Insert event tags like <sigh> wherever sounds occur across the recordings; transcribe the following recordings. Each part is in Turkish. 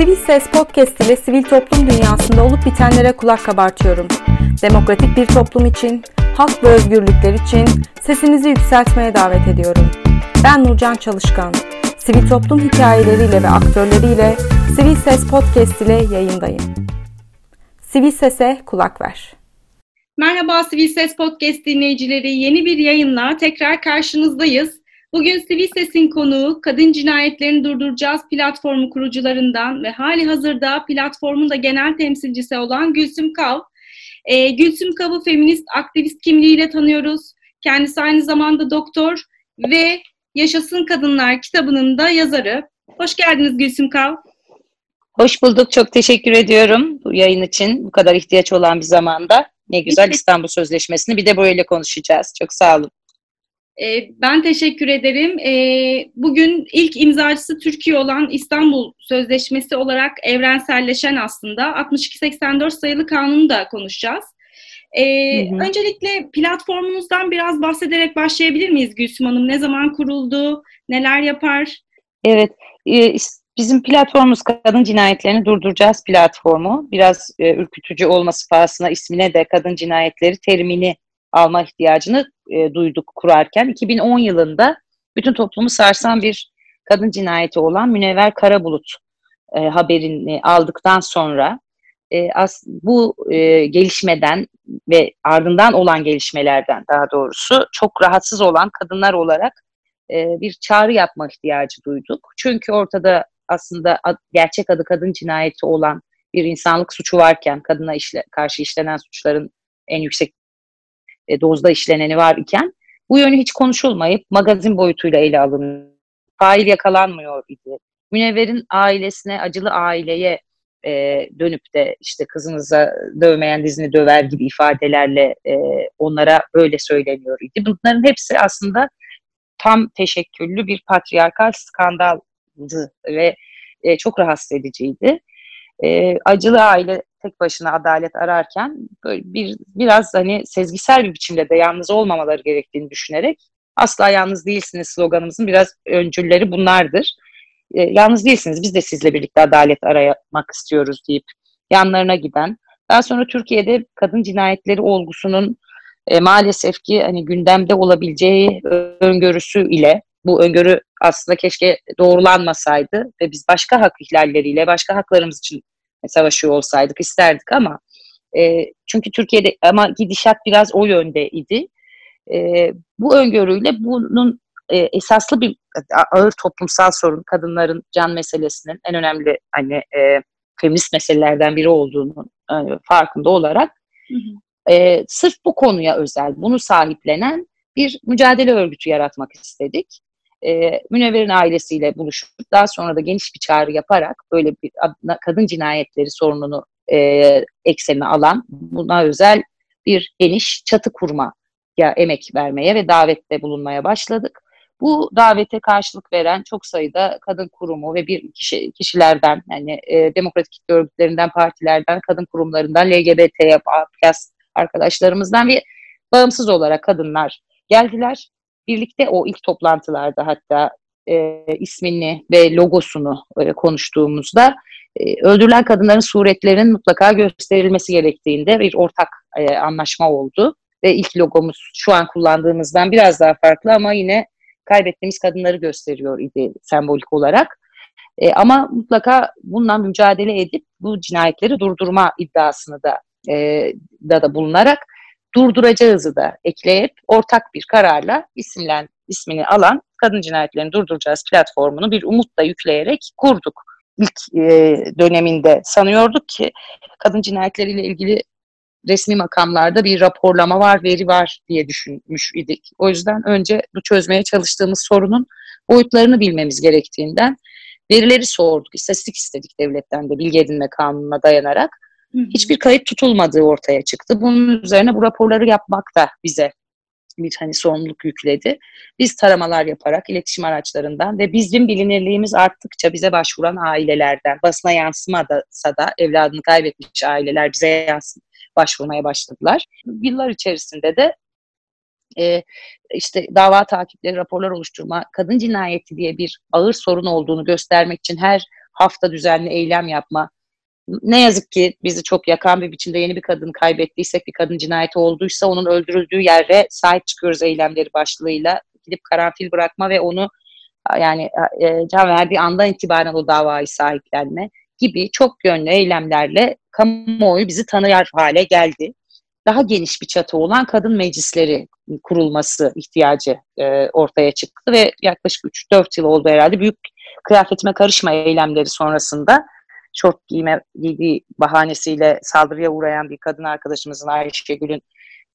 Sivil Ses Podcast ile sivil toplum dünyasında olup bitenlere kulak kabartıyorum. Demokratik bir toplum için, hak ve özgürlükler için sesinizi yükseltmeye davet ediyorum. Ben Nurcan Çalışkan. Sivil toplum hikayeleriyle ve aktörleriyle Sivil Ses Podcast ile yayındayım. Sivil Ses'e kulak ver. Merhaba Sivil Ses Podcast dinleyicileri. Yeni bir yayınla tekrar karşınızdayız. Bugün Sivil Ses'in konuğu Kadın Cinayetlerini Durduracağız platformu kurucularından ve hali hazırda platformun da genel temsilcisi olan Gülsüm Kav. Ee, Gülsüm Kav'ı feminist aktivist kimliğiyle tanıyoruz. Kendisi aynı zamanda doktor ve Yaşasın Kadınlar kitabının da yazarı. Hoş geldiniz Gülsüm Kav. Hoş bulduk. Çok teşekkür ediyorum bu yayın için. Bu kadar ihtiyaç olan bir zamanda. Ne güzel <laughs> İstanbul Sözleşmesi'ni bir de böyle konuşacağız. Çok sağ olun. Ee, ben teşekkür ederim. Ee, bugün ilk imzacısı Türkiye olan İstanbul Sözleşmesi olarak evrenselleşen aslında 6284 sayılı kanunu da konuşacağız. Ee, hı hı. Öncelikle platformunuzdan biraz bahsederek başlayabilir miyiz Gülsüm Hanım? Ne zaman kuruldu? Neler yapar? Evet, e, bizim platformumuz Kadın Cinayetlerini Durduracağız platformu. Biraz e, ürkütücü olması pahasına ismine de kadın cinayetleri terimini alma ihtiyacını e, duyduk kurarken. 2010 yılında bütün toplumu sarsan bir kadın cinayeti olan Münevver Karabulut e, haberini aldıktan sonra e, as, bu e, gelişmeden ve ardından olan gelişmelerden daha doğrusu çok rahatsız olan kadınlar olarak e, bir çağrı yapma ihtiyacı duyduk. Çünkü ortada aslında ad, gerçek adı kadın cinayeti olan bir insanlık suçu varken kadına işle, karşı işlenen suçların en yüksek e, dozda işleneni var iken bu yönü hiç konuşulmayıp magazin boyutuyla ele alınıyor. Fail yakalanmıyor idi. Münevver'in ailesine, acılı aileye e, dönüp de işte kızınıza dövmeyen dizini döver gibi ifadelerle e, onlara böyle söyleniyor idi. Bunların hepsi aslında tam teşekküllü bir patriarkal skandaldı ve e, çok rahatsız ediciydi. E, acılı aile tek başına adalet ararken böyle bir biraz hani sezgisel bir biçimde de yalnız olmamaları gerektiğini düşünerek asla yalnız değilsiniz sloganımızın biraz öncülleri bunlardır. E, yalnız değilsiniz biz de sizle birlikte adalet aramak istiyoruz deyip yanlarına giden. Daha sonra Türkiye'de kadın cinayetleri olgusunun e, maalesef ki hani gündemde olabileceği öngörüsü ile bu öngörü aslında keşke doğrulanmasaydı ve biz başka hak ihlalleriyle, başka haklarımız için savaşıyor olsaydık isterdik ama e, çünkü Türkiye'de ama gidişat biraz o yönde idi. E, bu öngörüyle bunun e, esaslı bir ağır toplumsal sorun kadınların can meselesinin en önemli hani e, feminist meselelerden biri olduğunu e, farkında olarak hı hı. E, sırf bu konuya özel bunu sahiplenen bir mücadele örgütü yaratmak istedik e, Münevver'in ailesiyle buluşup daha sonra da geniş bir çağrı yaparak böyle bir kadın cinayetleri sorununu e, eksenine alan buna özel bir geniş çatı kurma ya emek vermeye ve davette bulunmaya başladık. Bu davete karşılık veren çok sayıda kadın kurumu ve bir kişi, kişilerden yani e, demokratik örgütlerinden, partilerden, kadın kurumlarından, LGBT plus arkadaşlarımızdan ve bağımsız olarak kadınlar geldiler birlikte o ilk toplantılarda hatta e, ismini ve logosunu e, konuştuğumuzda e, öldürülen kadınların suretlerinin mutlaka gösterilmesi gerektiğinde bir ortak e, anlaşma oldu. Ve ilk logomuz şu an kullandığımızdan biraz daha farklı ama yine kaybettiğimiz kadınları gösteriyor idi sembolik olarak. E, ama mutlaka bundan mücadele edip bu cinayetleri durdurma iddiasını da e, da, da bulunarak durduracağızı da ekleyip ortak bir kararla isimlen, ismini alan Kadın Cinayetlerini Durduracağız platformunu bir umutla yükleyerek kurduk. İlk e, döneminde sanıyorduk ki kadın cinayetleriyle ilgili resmi makamlarda bir raporlama var, veri var diye düşünmüş idik. O yüzden önce bu çözmeye çalıştığımız sorunun boyutlarını bilmemiz gerektiğinden verileri sorduk, istatistik istedik devletten de bilgi edinme kanununa dayanarak hiçbir kayıt tutulmadığı ortaya çıktı. Bunun üzerine bu raporları yapmak da bize bir hani sorumluluk yükledi. Biz taramalar yaparak iletişim araçlarından ve bizim bilinirliğimiz arttıkça bize başvuran ailelerden basına yansımasa da evladını kaybetmiş aileler bize yansın, başvurmaya başladılar. Yıllar içerisinde de e, işte dava takipleri, raporlar oluşturma, kadın cinayeti diye bir ağır sorun olduğunu göstermek için her hafta düzenli eylem yapma. Ne yazık ki bizi çok yakan bir biçimde yeni bir kadın kaybettiysek, bir kadın cinayeti olduysa onun öldürüldüğü yere sahip çıkıyoruz eylemleri başlığıyla. Gidip karanfil bırakma ve onu yani e, can verdiği andan itibaren o davayı sahiplenme gibi çok yönlü eylemlerle kamuoyu bizi tanıyar hale geldi. Daha geniş bir çatı olan kadın meclisleri kurulması ihtiyacı e, ortaya çıktı ve yaklaşık 3-4 yıl oldu herhalde. Büyük kıyafetime karışma eylemleri sonrasında şort giyme giydiği bahanesiyle saldırıya uğrayan bir kadın arkadaşımızın Ayşe Gül'ün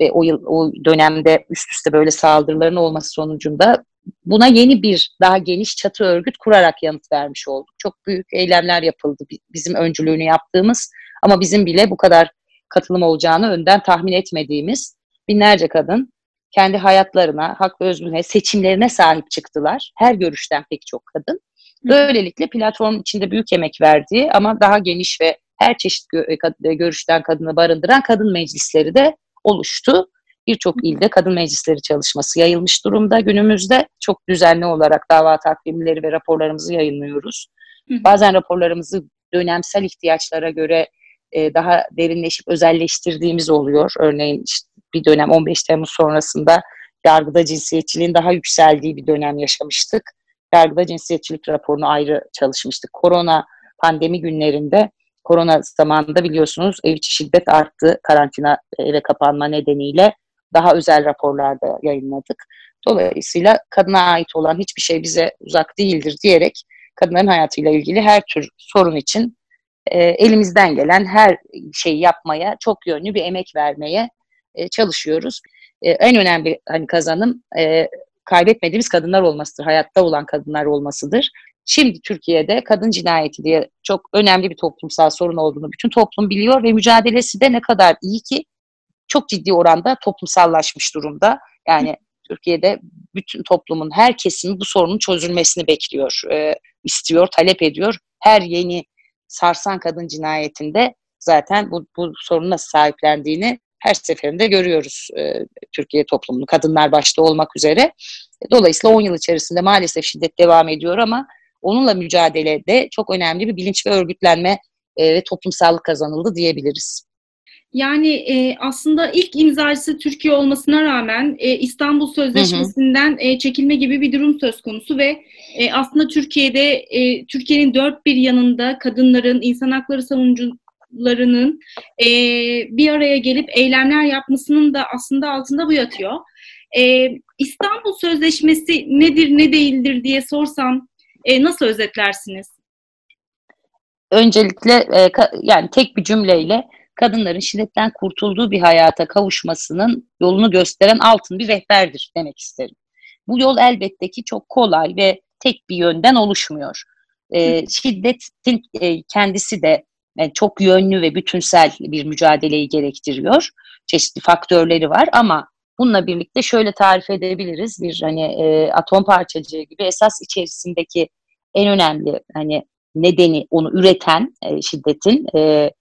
ve o yıl o dönemde üst üste böyle saldırıların olması sonucunda buna yeni bir daha geniş çatı örgüt kurarak yanıt vermiş olduk. Çok büyük eylemler yapıldı bizim öncülüğünü yaptığımız ama bizim bile bu kadar katılım olacağını önden tahmin etmediğimiz binlerce kadın kendi hayatlarına, hak ve özgürlüğüne, seçimlerine sahip çıktılar. Her görüşten pek çok kadın. Böylelikle platformun içinde büyük emek verdiği ama daha geniş ve her çeşit görüşten kadını barındıran kadın meclisleri de oluştu birçok ilde kadın meclisleri çalışması yayılmış durumda. Günümüzde çok düzenli olarak dava takvimleri ve raporlarımızı yayınlıyoruz. Bazen raporlarımızı dönemsel ihtiyaçlara göre e, daha derinleşip özelleştirdiğimiz oluyor. Örneğin işte bir dönem 15 Temmuz sonrasında yargıda cinsiyetçiliğin daha yükseldiği bir dönem yaşamıştık. Yargıda cinsiyetçilik raporunu ayrı çalışmıştık. Korona pandemi günlerinde korona zamanında biliyorsunuz ev içi şiddet arttı karantina eve kapanma nedeniyle daha özel raporlarda yayınladık. Dolayısıyla kadına ait olan hiçbir şey bize uzak değildir diyerek kadınların hayatıyla ilgili her tür sorun için e, elimizden gelen her şeyi yapmaya, çok yönlü bir emek vermeye e, çalışıyoruz. E, en önemli hani kazanım e, kaybetmediğimiz kadınlar olmasıdır, hayatta olan kadınlar olmasıdır. Şimdi Türkiye'de kadın cinayeti diye çok önemli bir toplumsal sorun olduğunu bütün toplum biliyor ve mücadelesi de ne kadar iyi ki çok ciddi oranda toplumsallaşmış durumda. Yani Türkiye'de bütün toplumun her kesimi bu sorunun çözülmesini bekliyor, istiyor, talep ediyor. Her yeni sarsan kadın cinayetinde zaten bu, bu sorunu nasıl sahiplendiğini her seferinde görüyoruz e, Türkiye toplumunu, kadınlar başta olmak üzere. Dolayısıyla 10 yıl içerisinde maalesef şiddet devam ediyor ama onunla mücadelede çok önemli bir bilinç ve örgütlenme e, ve toplumsallık kazanıldı diyebiliriz. Yani e, aslında ilk imzacısı Türkiye olmasına rağmen e, İstanbul Sözleşmesi'nden hı hı. E, çekilme gibi bir durum söz konusu ve e, aslında Türkiye'de e, Türkiye'nin dört bir yanında kadınların, insan hakları savunucularının e, bir araya gelip eylemler yapmasının da aslında altında bu yatıyor. E, İstanbul Sözleşmesi nedir, ne değildir diye sorsam e, nasıl özetlersiniz? Öncelikle e, yani tek bir cümleyle kadınların şiddetten kurtulduğu bir hayata kavuşmasının yolunu gösteren altın bir rehberdir demek isterim. Bu yol elbette ki çok kolay ve tek bir yönden oluşmuyor. E, şiddetin e, kendisi de yani çok yönlü ve bütünsel bir mücadeleyi gerektiriyor. Çeşitli faktörleri var ama bununla birlikte şöyle tarif edebiliriz. Bir hani e, atom parçacığı gibi esas içerisindeki en önemli hani nedeni onu üreten e, şiddetin e,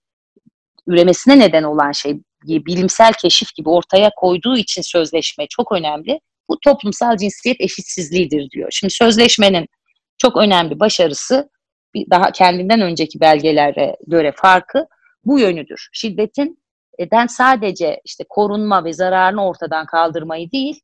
üremesine neden olan şey bilimsel keşif gibi ortaya koyduğu için sözleşme çok önemli. Bu toplumsal cinsiyet eşitsizliğidir diyor. Şimdi sözleşmenin çok önemli başarısı daha kendinden önceki belgelere göre farkı bu yönüdür. Şiddetin eden sadece işte korunma ve zararını ortadan kaldırmayı değil,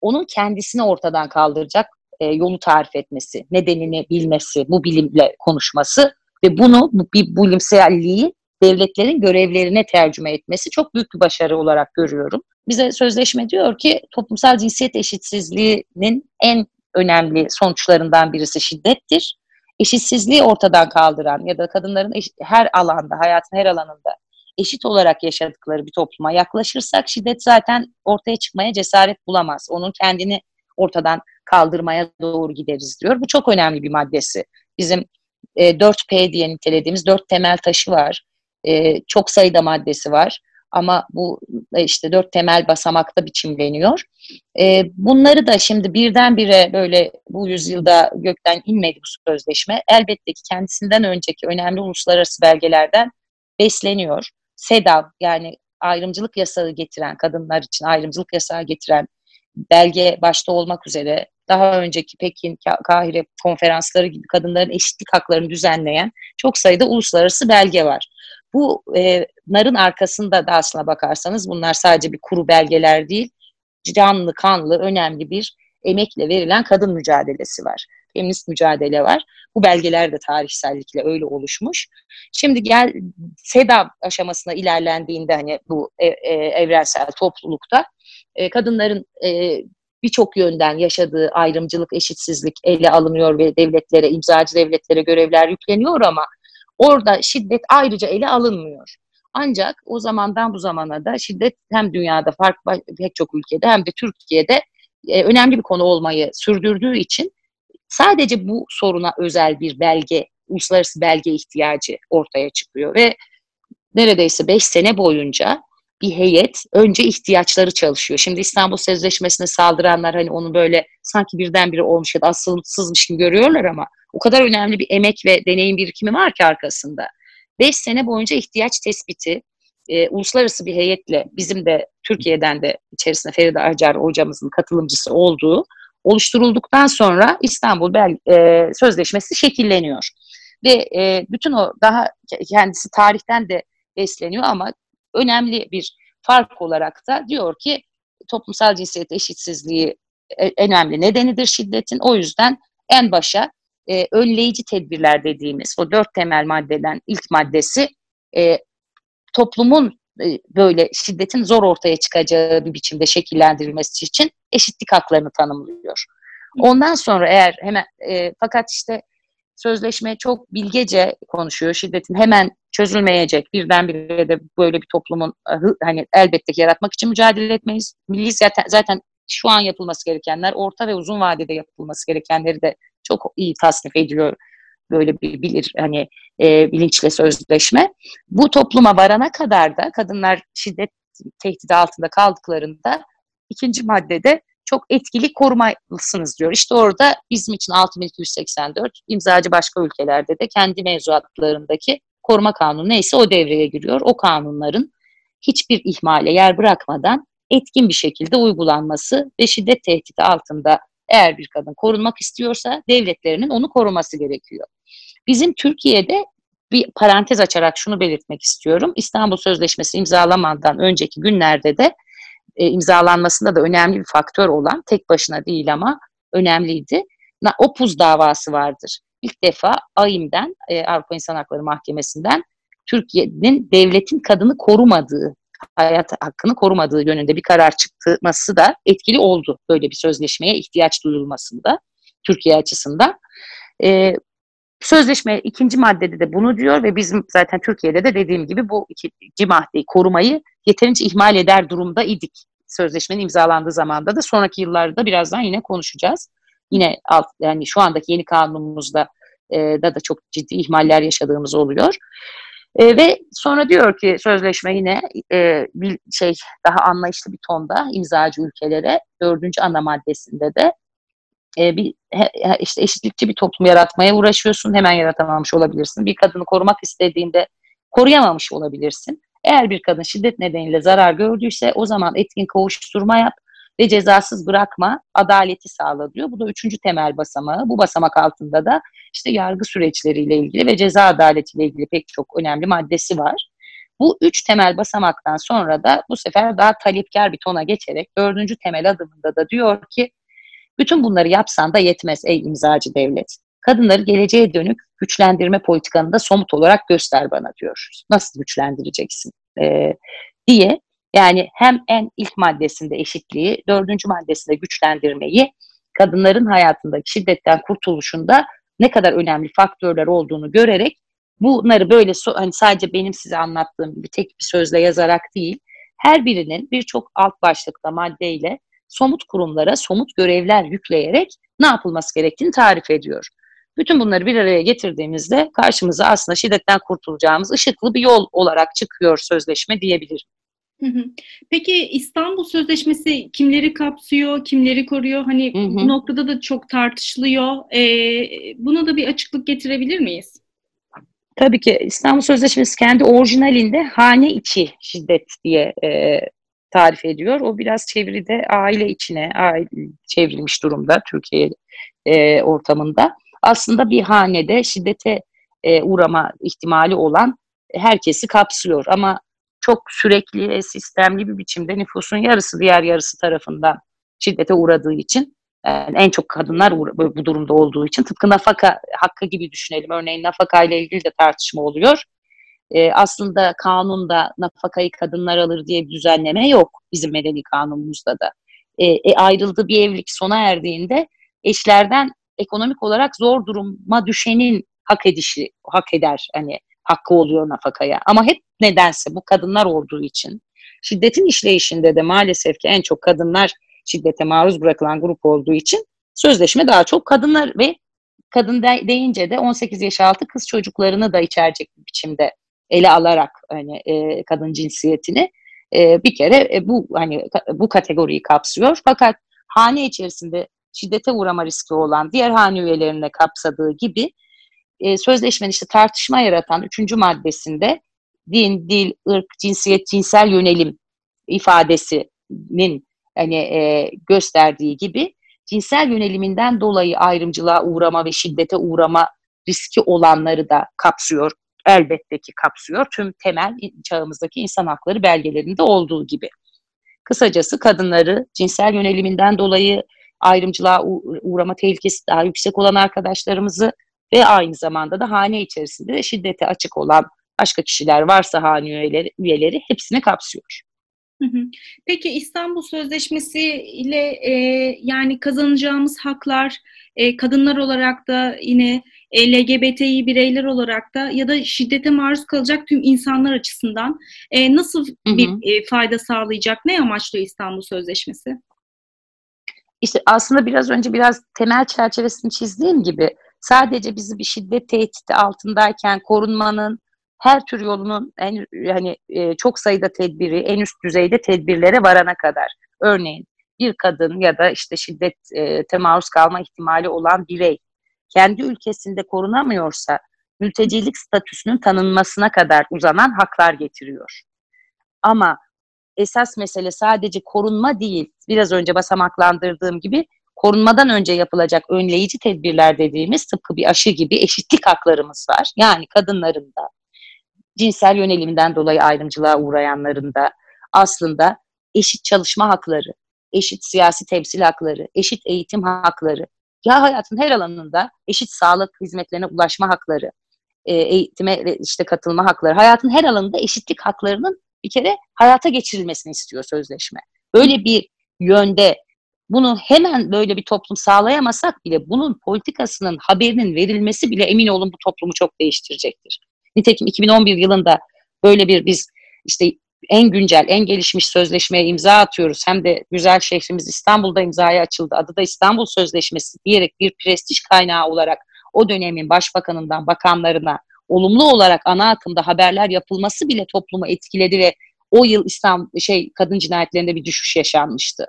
onun kendisini ortadan kaldıracak e, yolu tarif etmesi, nedenini bilmesi, bu bilimle konuşması ve bunu bu bir bilimselliği devletlerin görevlerine tercüme etmesi çok büyük bir başarı olarak görüyorum. Bize sözleşme diyor ki toplumsal cinsiyet eşitsizliğinin en önemli sonuçlarından birisi şiddettir. Eşitsizliği ortadan kaldıran ya da kadınların eş, her alanda, hayatın her alanında eşit olarak yaşadıkları bir topluma yaklaşırsak şiddet zaten ortaya çıkmaya cesaret bulamaz. Onun kendini ortadan kaldırmaya doğru gideriz diyor. Bu çok önemli bir maddesi. Bizim e, 4P diye nitelediğimiz dört temel taşı var. E, çok sayıda maddesi var ama bu e, işte dört temel basamakta biçimleniyor. E, bunları da şimdi birdenbire böyle bu yüzyılda gökten inmedi bu sözleşme. Elbette ki kendisinden önceki önemli uluslararası belgelerden besleniyor. SEDAV yani ayrımcılık yasağı getiren, kadınlar için ayrımcılık yasağı getiren belge başta olmak üzere daha önceki Pekin, Kahire konferansları gibi kadınların eşitlik haklarını düzenleyen çok sayıda uluslararası belge var. Bu e, narın arkasında da aslına bakarsanız bunlar sadece bir kuru belgeler değil, canlı, kanlı, önemli bir emekle verilen kadın mücadelesi var. Feminist mücadele var. Bu belgeler de tarihsellikle öyle oluşmuş. Şimdi gel SEDA aşamasına ilerlendiğinde hani bu e, e, evrensel toplulukta e, kadınların e, birçok yönden yaşadığı ayrımcılık, eşitsizlik ele alınıyor ve devletlere, imzacı devletlere görevler yükleniyor ama orada şiddet ayrıca ele alınmıyor. Ancak o zamandan bu zamana da şiddet hem dünyada farklı pek çok ülkede hem de Türkiye'de e, önemli bir konu olmayı sürdürdüğü için sadece bu soruna özel bir belge, uluslararası belge ihtiyacı ortaya çıkıyor ve neredeyse 5 sene boyunca bir heyet önce ihtiyaçları çalışıyor. Şimdi İstanbul Sözleşmesi'ne saldıranlar hani onu böyle sanki birdenbire olmuş ya da asılsızmış gibi görüyorlar ama o kadar önemli bir emek ve deneyim birikimi var ki arkasında. Beş sene boyunca ihtiyaç tespiti, e, uluslararası bir heyetle bizim de Türkiye'den de içerisinde Feride Acar hocamızın katılımcısı olduğu oluşturulduktan sonra İstanbul Bel e, Sözleşmesi şekilleniyor. Ve e, bütün o daha kendisi tarihten de besleniyor ama önemli bir fark olarak da diyor ki toplumsal cinsiyet eşitsizliği e, önemli nedenidir şiddetin. O yüzden en başa e, önleyici tedbirler dediğimiz o dört temel maddeden ilk maddesi e, toplumun e, böyle şiddetin zor ortaya çıkacağı bir biçimde şekillendirilmesi için eşitlik haklarını tanımlıyor. Ondan sonra eğer hemen e, fakat işte sözleşme çok bilgece konuşuyor. Şiddetin hemen çözülmeyecek. Birdenbire de böyle bir toplumun e, hani elbette ki yaratmak için mücadele etmeyiz. Milli zaten, zaten şu an yapılması gerekenler, orta ve uzun vadede yapılması gerekenleri de çok iyi tasnif ediyor böyle bir bilir hani e, bilinçle sözleşme. Bu topluma varana kadar da kadınlar şiddet tehdidi altında kaldıklarında ikinci maddede çok etkili korumalısınız diyor. İşte orada bizim için 6284 imzacı başka ülkelerde de kendi mevzuatlarındaki koruma kanunu neyse o devreye giriyor. O kanunların hiçbir ihmale yer bırakmadan etkin bir şekilde uygulanması ve şiddet tehdidi altında eğer bir kadın korunmak istiyorsa devletlerinin onu koruması gerekiyor. Bizim Türkiye'de bir parantez açarak şunu belirtmek istiyorum. İstanbul Sözleşmesi imzalamadan önceki günlerde de e, imzalanmasında da önemli bir faktör olan tek başına değil ama önemliydi. Opuz davası vardır. İlk defa AİM'den, e, Avrupa İnsan Hakları Mahkemesi'nden Türkiye'nin devletin kadını korumadığı, hayat hakkını korumadığı yönünde bir karar çıkması da etkili oldu böyle bir sözleşmeye ihtiyaç duyulmasında Türkiye açısından. E, Sözleşme ikinci maddede de bunu diyor ve bizim zaten Türkiye'de de dediğim gibi bu ikinci maddeyi korumayı yeterince ihmal eder durumda idik. Sözleşmenin imzalandığı zamanda da sonraki yıllarda birazdan yine konuşacağız. Yine alt, yani şu andaki yeni kanunumuzda e, da da çok ciddi ihmaller yaşadığımız oluyor. E, ve sonra diyor ki sözleşme yine e, bir şey daha anlayışlı bir tonda imzacı ülkelere dördüncü ana maddesinde de e, bir işte eşitlikçi bir toplum yaratmaya uğraşıyorsun. Hemen yaratamamış olabilirsin. Bir kadını korumak istediğinde koruyamamış olabilirsin. Eğer bir kadın şiddet nedeniyle zarar gördüyse o zaman etkin kovuşturma yap ve cezasız bırakma adaleti sağla diyor. Bu da üçüncü temel basamağı. Bu basamak altında da işte yargı süreçleriyle ilgili ve ceza adaletiyle ilgili pek çok önemli maddesi var. Bu üç temel basamaktan sonra da bu sefer daha talepkar bir tona geçerek dördüncü temel adımında da diyor ki bütün bunları yapsan da yetmez ey imzacı devlet. Kadınları geleceğe dönük güçlendirme politikanı da somut olarak göster bana diyor. Nasıl güçlendireceksin ee, diye yani hem en ilk maddesinde eşitliği, dördüncü maddesinde güçlendirmeyi, kadınların hayatındaki şiddetten kurtuluşunda ne kadar önemli faktörler olduğunu görerek bunları böyle hani sadece benim size anlattığım gibi tek bir sözle yazarak değil, her birinin birçok alt başlıkta maddeyle somut kurumlara somut görevler yükleyerek ne yapılması gerektiğini tarif ediyor. Bütün bunları bir araya getirdiğimizde karşımıza aslında şiddetten kurtulacağımız ışıklı bir yol olarak çıkıyor sözleşme diyebilirim. Peki İstanbul Sözleşmesi kimleri kapsıyor, kimleri koruyor? Hani hı hı. bu noktada da çok tartışılıyor. Ee, buna da bir açıklık getirebilir miyiz? Tabii ki İstanbul Sözleşmesi kendi orijinalinde hane içi şiddet diye e, tarif ediyor. O biraz çeviride aile içine aile, çevrilmiş durumda Türkiye e, ortamında. Aslında bir hanede şiddete e, uğrama ihtimali olan herkesi kapsıyor. Ama çok sürekli, sistemli bir biçimde nüfusun yarısı diğer yarısı tarafından şiddete uğradığı için yani en çok kadınlar bu durumda olduğu için tıpkı nafaka hakkı gibi düşünelim. Örneğin nafaka ile ilgili de tartışma oluyor. Ee, aslında kanunda nafakayı kadınlar alır diye bir düzenleme yok bizim medeni kanunumuzda da. Ee, e, ayrıldığı bir evlilik sona erdiğinde eşlerden ekonomik olarak zor duruma düşenin hak edişi, hak eder hani hakkı oluyor nafakaya. Ama hep nedense bu kadınlar olduğu için şiddetin işleyişinde de maalesef ki en çok kadınlar şiddete maruz bırakılan grup olduğu için sözleşme daha çok kadınlar ve kadın de, deyince de 18 yaş altı kız çocuklarını da içerecek bir biçimde ele alarak hani e, kadın cinsiyetini e, bir kere e, bu hani bu kategoriyi kapsıyor. Fakat hane içerisinde şiddete uğrama riski olan diğer hane üyelerine kapsadığı gibi e, sözleşmenin işte tartışma yaratan üçüncü maddesinde din, dil, ırk, cinsiyet, cinsel yönelim ifadesinin hani e, gösterdiği gibi cinsel yöneliminden dolayı ayrımcılığa uğrama ve şiddete uğrama riski olanları da kapsıyor. Elbette ki kapsıyor. Tüm temel çağımızdaki insan hakları belgelerinde olduğu gibi. Kısacası kadınları cinsel yöneliminden dolayı ayrımcılığa uğrama tehlikesi daha yüksek olan arkadaşlarımızı ve aynı zamanda da hane içerisinde de şiddete açık olan başka kişiler varsa hane üyeleri, üyeleri hepsini kapsıyor. Peki İstanbul Sözleşmesi ile e, yani kazanacağımız haklar e, kadınlar olarak da yine LGBTİ bireyler olarak da ya da şiddete maruz kalacak tüm insanlar açısından e, nasıl bir e, fayda sağlayacak? Ne amaçlıyor İstanbul Sözleşmesi? İşte aslında biraz önce biraz temel çerçevesini çizdiğim gibi sadece bizi bir şiddet tehdidi altındayken korunmanın her tür yolunun en hani e, çok sayıda tedbiri, en üst düzeyde tedbirlere varana kadar. Örneğin bir kadın ya da işte şiddet e, maruz kalma ihtimali olan birey kendi ülkesinde korunamıyorsa mültecilik statüsünün tanınmasına kadar uzanan haklar getiriyor. Ama esas mesele sadece korunma değil, biraz önce basamaklandırdığım gibi korunmadan önce yapılacak önleyici tedbirler dediğimiz tıpkı bir aşı gibi eşitlik haklarımız var. Yani kadınların da, cinsel yöneliminden dolayı ayrımcılığa uğrayanların da aslında eşit çalışma hakları, eşit siyasi temsil hakları, eşit eğitim hakları, ya hayatın her alanında eşit sağlık hizmetlerine ulaşma hakları, e, eğitime işte katılma hakları, hayatın her alanında eşitlik haklarının bir kere hayata geçirilmesini istiyor sözleşme. Böyle bir yönde bunu hemen böyle bir toplum sağlayamasak bile bunun politikasının haberinin verilmesi bile emin olun bu toplumu çok değiştirecektir. Nitekim 2011 yılında böyle bir biz işte en güncel, en gelişmiş sözleşmeye imza atıyoruz. Hem de güzel şehrimiz İstanbul'da imzaya açıldı. Adı da İstanbul Sözleşmesi diyerek bir prestij kaynağı olarak o dönemin başbakanından bakanlarına olumlu olarak ana akımda haberler yapılması bile toplumu etkiledi ve o yıl İstanbul şey kadın cinayetlerinde bir düşüş yaşanmıştı.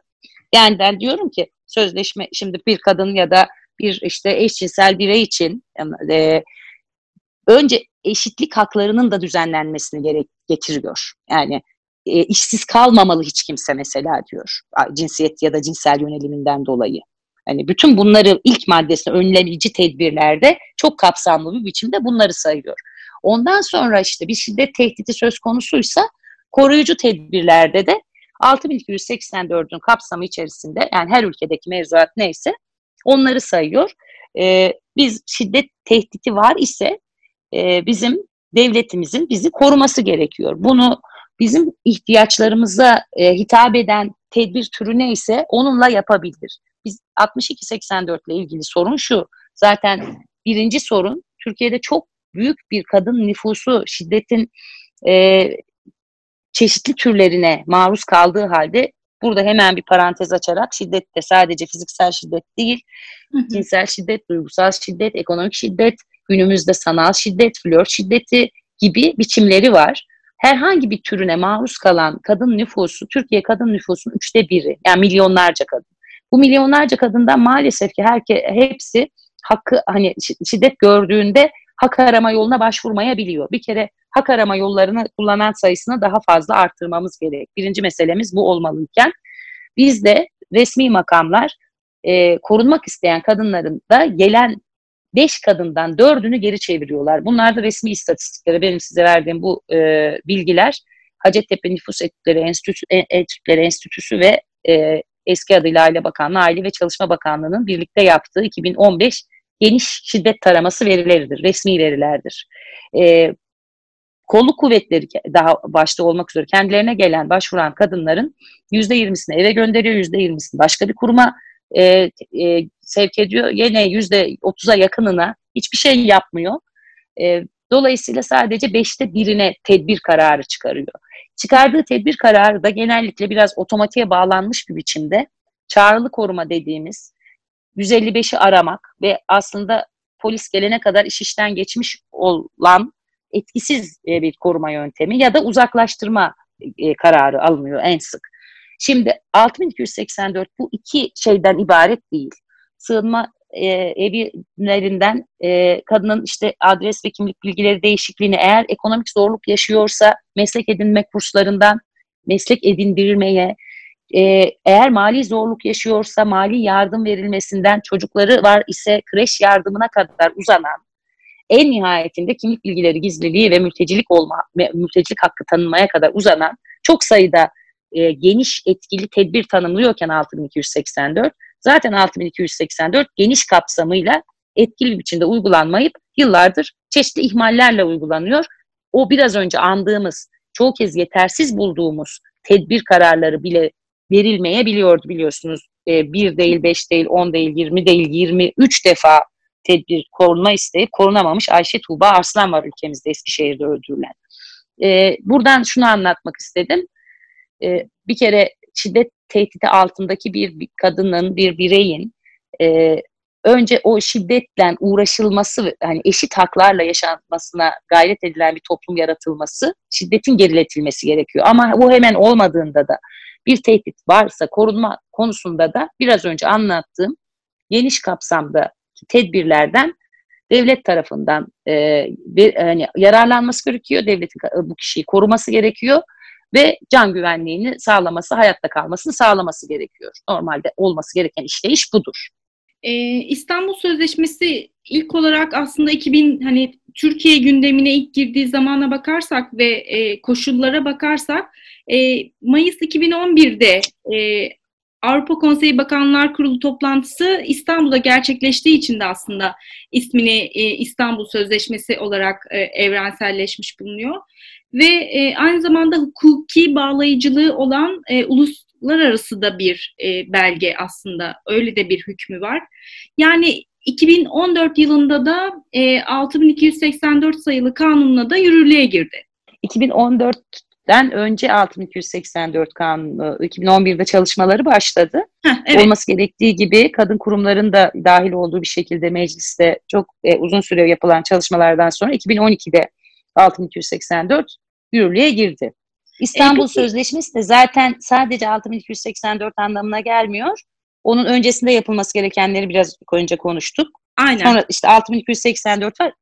Yani ben diyorum ki sözleşme şimdi bir kadın ya da bir işte eşcinsel birey için e, önce eşitlik haklarının da düzenlenmesini gerek getiriyor. Yani e, işsiz kalmamalı hiç kimse mesela diyor. Cinsiyet ya da cinsel yöneliminden dolayı. Hani bütün bunları ilk maddesine önleyici tedbirlerde çok kapsamlı bir biçimde bunları sayıyor. Ondan sonra işte bir şiddet tehdidi söz konusuysa koruyucu tedbirlerde de 6284'ün kapsamı içerisinde yani her ülkedeki mevzuat neyse onları sayıyor. Ee, biz şiddet tehdidi var ise e, bizim devletimizin bizi koruması gerekiyor. Bunu bizim ihtiyaçlarımıza e, hitap eden tedbir türü neyse onunla yapabilir. Biz 62-84 ile ilgili sorun şu. Zaten birinci sorun Türkiye'de çok büyük bir kadın nüfusu şiddetin e, çeşitli türlerine maruz kaldığı halde burada hemen bir parantez açarak şiddet de sadece fiziksel şiddet değil, cinsel şiddet, duygusal şiddet, ekonomik şiddet, günümüzde sanal şiddet, flört şiddeti gibi biçimleri var. Herhangi bir türüne maruz kalan kadın nüfusu, Türkiye kadın nüfusunun üçte biri. Yani milyonlarca kadın. Bu milyonlarca kadından maalesef ki herke, hepsi hakkı hani şiddet gördüğünde hak arama yoluna başvurmayabiliyor. Bir kere hak arama yollarını kullanan sayısını daha fazla arttırmamız gerek. Birinci meselemiz bu olmalıyken biz de resmi makamlar e, korunmak isteyen kadınların da gelen beş kadından dördünü geri çeviriyorlar. Bunlar da resmi istatistikleri. Benim size verdiğim bu e, bilgiler Hacettepe Nüfus Etütleri Enstitüsü, e, Etütleri Enstitüsü ve e, eski adıyla Aile Bakanlığı, Aile ve Çalışma Bakanlığı'nın birlikte yaptığı 2015 geniş şiddet taraması verileridir, resmi verilerdir. E, kolluk kuvvetleri daha başta olmak üzere kendilerine gelen başvuran kadınların %20'sini eve gönderiyor, %20'sini başka bir kuruma e, e, sevk ediyor. Yine %30'a yakınına hiçbir şey yapmıyor. E, dolayısıyla sadece beşte birine tedbir kararı çıkarıyor. Çıkardığı tedbir kararı da genellikle biraz otomatiğe bağlanmış bir biçimde çağrılı koruma dediğimiz 155'i aramak ve aslında polis gelene kadar iş işten geçmiş olan etkisiz e, bir koruma yöntemi ya da uzaklaştırma e, kararı alınıyor en sık. Şimdi 6284 bu iki şeyden ibaret değil. Sığınma e, evlerinden e, kadının işte adres ve kimlik bilgileri değişikliğini eğer ekonomik zorluk yaşıyorsa meslek edinme kurslarından meslek edindirmeye, e, eğer mali zorluk yaşıyorsa mali yardım verilmesinden çocukları var ise kreş yardımına kadar uzanan en nihayetinde kimlik bilgileri gizliliği ve mültecilik olma, mültecilik hakkı tanınmaya kadar uzanan çok sayıda e, geniş etkili tedbir tanımlıyorken 6284 zaten 6284 geniş kapsamıyla etkili bir biçimde uygulanmayıp yıllardır çeşitli ihmallerle uygulanıyor. O biraz önce andığımız çoğu kez yetersiz bulduğumuz tedbir kararları bile verilmeyebiliyordu biliyorsunuz. E, bir değil, beş değil, on değil, yirmi değil, yirmi üç defa tedbir korunma isteyip korunamamış Ayşe Tuğba Arslan var ülkemizde Eskişehir'de öldürülen. E, buradan şunu anlatmak istedim. E, bir kere şiddet tehdidi altındaki bir, bir kadının, bir bireyin e, önce o şiddetle uğraşılması, hani eşit haklarla yaşanmasına gayret edilen bir toplum yaratılması, şiddetin geriletilmesi gerekiyor. Ama bu hemen olmadığında da bir tehdit varsa korunma konusunda da biraz önce anlattığım geniş kapsamda tedbirlerden devlet tarafından e, bir, hani yararlanması gerekiyor. Devletin bu kişiyi koruması gerekiyor ve can güvenliğini sağlaması, hayatta kalmasını sağlaması gerekiyor. Normalde olması gereken işleyiş budur. Ee, İstanbul Sözleşmesi ilk olarak aslında 2000 hani Türkiye gündemine ilk girdiği zamana bakarsak ve e, koşullara bakarsak e, Mayıs 2011'de e, Avrupa Konseyi Bakanlar Kurulu toplantısı İstanbul'da gerçekleştiği için de aslında ismini e, İstanbul Sözleşmesi olarak e, evrenselleşmiş bulunuyor. Ve e, aynı zamanda hukuki bağlayıcılığı olan e, uluslararası da bir e, belge aslında. Öyle de bir hükmü var. Yani 2014 yılında da e, 6284 sayılı kanunla da yürürlüğe girdi. 2014 den önce 6284 kanunu 2011'de çalışmaları başladı. Heh, evet. Olması gerektiği gibi kadın kurumların da dahil olduğu bir şekilde mecliste çok e, uzun süre yapılan çalışmalardan sonra 2012'de 6284 yürürlüğe girdi. İstanbul e, Sözleşmesi de zaten sadece 6284 anlamına gelmiyor. Onun öncesinde yapılması gerekenleri biraz önce konuştuk. Aynen. Sonra işte 6284 var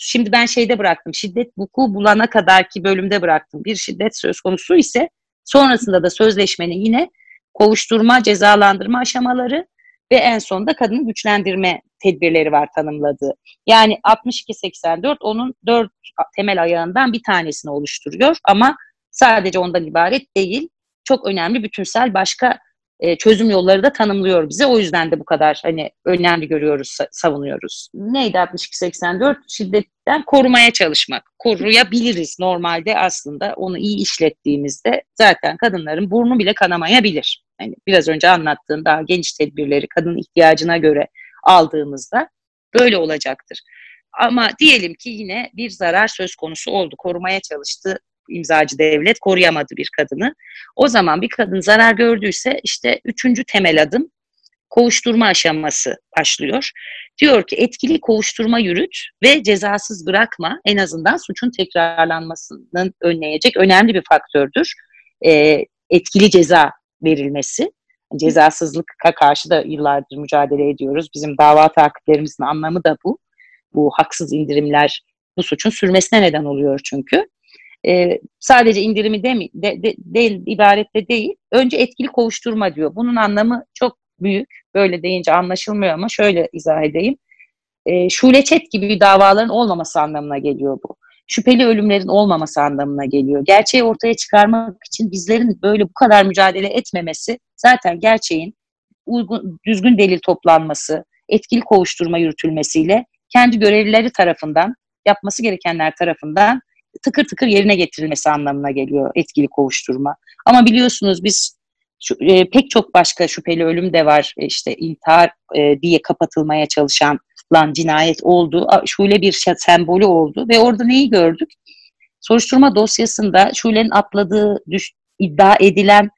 şimdi ben şeyde bıraktım. Şiddet vuku bulana kadarki bölümde bıraktım. Bir şiddet söz konusu ise sonrasında da sözleşmenin yine kovuşturma, cezalandırma aşamaları ve en sonunda kadını güçlendirme tedbirleri var tanımladığı. Yani 62-84 onun dört temel ayağından bir tanesini oluşturuyor ama sadece ondan ibaret değil. Çok önemli bütünsel başka e, çözüm yolları da tanımlıyor bize. O yüzden de bu kadar hani önemli görüyoruz, savunuyoruz. Neydi 62-84? Şiddetten korumaya çalışmak. Koruyabiliriz normalde aslında onu iyi işlettiğimizde zaten kadınların burnu bile kanamayabilir. Yani biraz önce anlattığım daha geniş tedbirleri kadın ihtiyacına göre aldığımızda böyle olacaktır. Ama diyelim ki yine bir zarar söz konusu oldu. Korumaya çalıştı imzacı devlet koruyamadı bir kadını. O zaman bir kadın zarar gördüyse işte üçüncü temel adım kovuşturma aşaması başlıyor. Diyor ki etkili kovuşturma yürüt ve cezasız bırakma en azından suçun tekrarlanmasının önleyecek önemli bir faktördür. E, etkili ceza verilmesi. Cezasızlık'a karşı da yıllardır mücadele ediyoruz. Bizim dava takiplerimizin anlamı da bu. bu haksız indirimler bu suçun sürmesine neden oluyor çünkü. E, sadece indirimi de, de, de, değil, ibarette değil. Önce etkili kovuşturma diyor. Bunun anlamı çok büyük. Böyle deyince anlaşılmıyor ama şöyle izah edeyim. E, şuleçet gibi davaların olmaması anlamına geliyor bu. Şüpheli ölümlerin olmaması anlamına geliyor. Gerçeği ortaya çıkarmak için bizlerin böyle bu kadar mücadele etmemesi zaten gerçeğin uygun, düzgün delil toplanması, etkili kovuşturma yürütülmesiyle kendi görevlileri tarafından, yapması gerekenler tarafından tıkır tıkır yerine getirilmesi anlamına geliyor etkili kovuşturma. Ama biliyorsunuz biz şu, e, pek çok başka şüpheli ölüm de var. E, işte intihar e, diye kapatılmaya çalışan lan cinayet oldu. Şule bir sembolü oldu ve orada neyi gördük? Soruşturma dosyasında Şule'nin atladığı düş, iddia edilen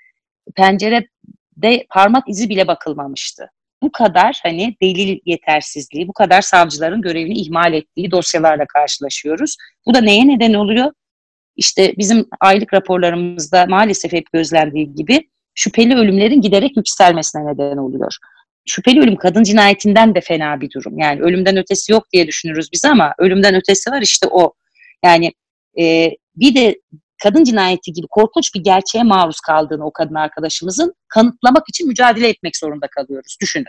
pencerede parmak izi bile bakılmamıştı. Bu kadar hani delil yetersizliği, bu kadar savcıların görevini ihmal ettiği dosyalarla karşılaşıyoruz. Bu da neye neden oluyor? İşte bizim aylık raporlarımızda maalesef hep gözlendiği gibi şüpheli ölümlerin giderek yükselmesine neden oluyor. Şüpheli ölüm kadın cinayetinden de fena bir durum. Yani ölümden ötesi yok diye düşünürüz biz ama ölümden ötesi var işte o. Yani e, bir de kadın cinayeti gibi korkunç bir gerçeğe maruz kaldığını o kadın arkadaşımızın kanıtlamak için mücadele etmek zorunda kalıyoruz. Düşünün.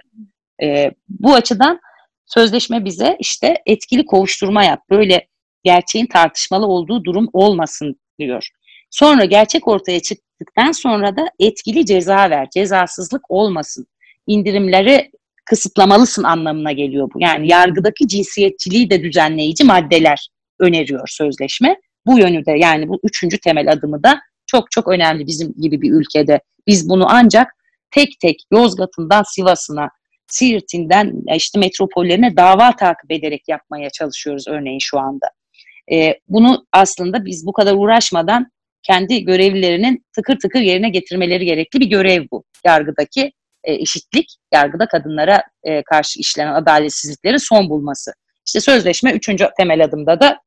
E, bu açıdan sözleşme bize işte etkili kovuşturma yap. Böyle gerçeğin tartışmalı olduğu durum olmasın diyor. Sonra gerçek ortaya çıktıktan sonra da etkili ceza ver. Cezasızlık olmasın. İndirimleri kısıtlamalısın anlamına geliyor bu. Yani yargıdaki cinsiyetçiliği de düzenleyici maddeler öneriyor sözleşme. Bu yönü de yani bu üçüncü temel adımı da çok çok önemli bizim gibi bir ülkede. Biz bunu ancak tek tek Yozgat'ından Sivas'ına, Siirt'inden işte metropollerine dava takip ederek yapmaya çalışıyoruz örneğin şu anda. Ee, bunu aslında biz bu kadar uğraşmadan kendi görevlilerinin tıkır tıkır yerine getirmeleri gerekli bir görev bu. Yargıdaki e, eşitlik, yargıda kadınlara e, karşı işlenen adaletsizliklerin son bulması. İşte sözleşme üçüncü temel adımda da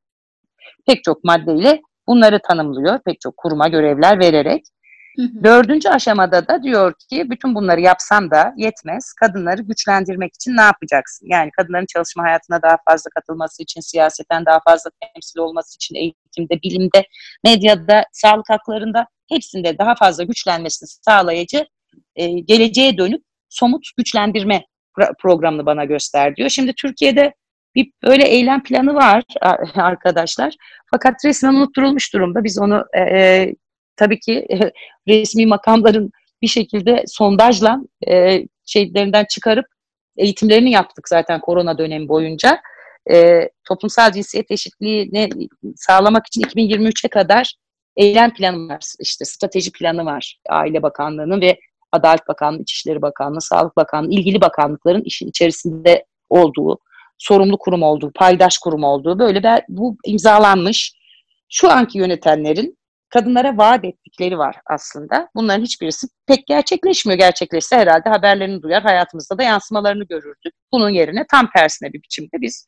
pek çok maddeyle bunları tanımlıyor. Pek çok kuruma görevler vererek. Dördüncü aşamada da diyor ki bütün bunları yapsam da yetmez. Kadınları güçlendirmek için ne yapacaksın? Yani kadınların çalışma hayatına daha fazla katılması için, siyaseten daha fazla temsil olması için, eğitimde, bilimde, medyada, sağlık haklarında hepsinde daha fazla güçlenmesini sağlayıcı e, geleceğe dönük somut güçlendirme programını bana göster diyor. Şimdi Türkiye'de bir böyle eylem planı var <laughs> arkadaşlar. Fakat resmen unutturulmuş durumda. Biz onu e, e tabii ki e, <laughs> resmi makamların bir şekilde sondajla e, şeylerinden çıkarıp eğitimlerini yaptık zaten korona dönemi boyunca. E, toplumsal cinsiyet eşitliğini sağlamak için 2023'e kadar eylem planı var. İşte strateji planı var Aile Bakanlığı'nın ve Adalet Bakanlığı, İçişleri Bakanlığı, Sağlık Bakanlığı, ilgili bakanlıkların işin içerisinde olduğu, sorumlu kurum olduğu, paydaş kurum olduğu böyle bir, bu imzalanmış. Şu anki yönetenlerin kadınlara vaat ettikleri var aslında. Bunların hiçbirisi pek gerçekleşmiyor. Gerçekleşse herhalde haberlerini duyar, hayatımızda da yansımalarını görürdük. Bunun yerine tam tersine bir biçimde biz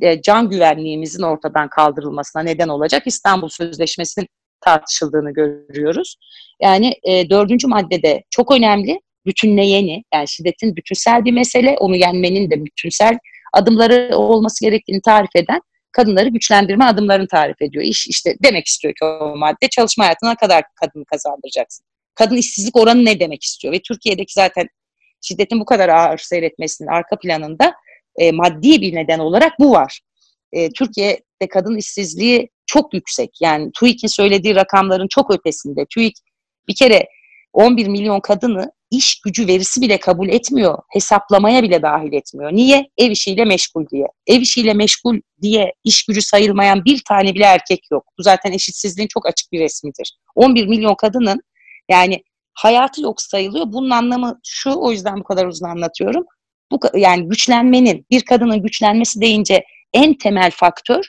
e, can güvenliğimizin ortadan kaldırılmasına neden olacak İstanbul Sözleşmesi'nin tartışıldığını görüyoruz. Yani e, dördüncü maddede çok önemli, bütünleyeni, yani şiddetin bütünsel bir mesele, onu yenmenin de bütünsel adımları olması gerektiğini tarif eden kadınları güçlendirme adımlarını tarif ediyor. İş işte demek istiyor ki o madde çalışma hayatına kadar kadını kazandıracaksın. Kadın işsizlik oranı ne demek istiyor? Ve Türkiye'deki zaten şiddetin bu kadar ağır seyretmesinin arka planında e, maddi bir neden olarak bu var. E, Türkiye'de kadın işsizliği çok yüksek. Yani TÜİK'in söylediği rakamların çok ötesinde. TÜİK bir kere 11 milyon kadını iş gücü verisi bile kabul etmiyor. Hesaplamaya bile dahil etmiyor. Niye? Ev işiyle meşgul diye. Ev işiyle meşgul diye iş gücü sayılmayan bir tane bile erkek yok. Bu zaten eşitsizliğin çok açık bir resmidir. 11 milyon kadının yani hayatı yok sayılıyor. Bunun anlamı şu o yüzden bu kadar uzun anlatıyorum. Bu yani güçlenmenin bir kadının güçlenmesi deyince en temel faktör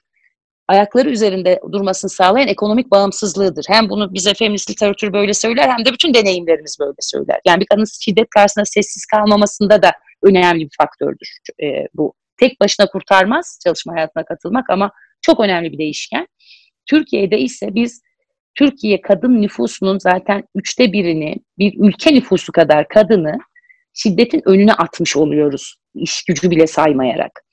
ayakları üzerinde durmasını sağlayan ekonomik bağımsızlığıdır. Hem bunu bize feminist literatür böyle söyler hem de bütün deneyimlerimiz böyle söyler. Yani bir kadının şiddet karşısında sessiz kalmamasında da önemli bir faktördür e, bu. Tek başına kurtarmaz çalışma hayatına katılmak ama çok önemli bir değişken. Türkiye'de ise biz Türkiye kadın nüfusunun zaten üçte birini bir ülke nüfusu kadar kadını şiddetin önüne atmış oluyoruz. İş gücü bile saymayarak.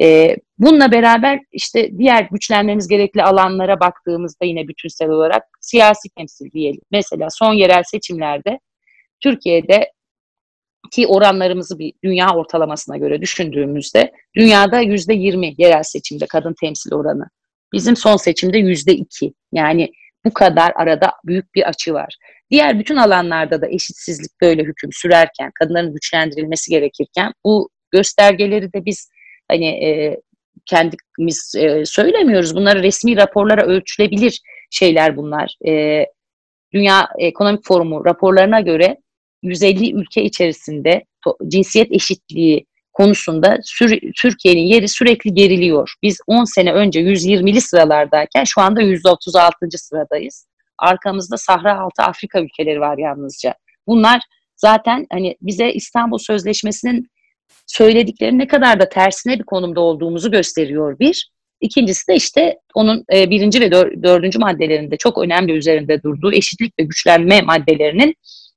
E, bununla beraber işte diğer güçlenmemiz gerekli alanlara baktığımızda yine bütünsel olarak siyasi temsil diyelim. Mesela son yerel seçimlerde Türkiye'de ki oranlarımızı bir dünya ortalamasına göre düşündüğümüzde dünyada yüzde yirmi yerel seçimde kadın temsil oranı. Bizim son seçimde yüzde iki. Yani bu kadar arada büyük bir açı var. Diğer bütün alanlarda da eşitsizlik böyle hüküm sürerken, kadınların güçlendirilmesi gerekirken bu göstergeleri de biz hani e, kendimiz e, söylemiyoruz. Bunları resmi raporlara ölçülebilir şeyler bunlar. E, Dünya Ekonomik Forumu raporlarına göre 150 ülke içerisinde cinsiyet eşitliği konusunda Türkiye'nin yeri sürekli geriliyor. Biz 10 sene önce 120'li sıralardayken şu anda 136. sıradayız. Arkamızda Sahra Altı Afrika ülkeleri var yalnızca. Bunlar zaten hani bize İstanbul Sözleşmesi'nin söyledikleri ne kadar da tersine bir konumda olduğumuzu gösteriyor bir. İkincisi de işte onun e, birinci ve dördüncü maddelerinde çok önemli üzerinde durduğu eşitlik ve güçlenme maddelerinin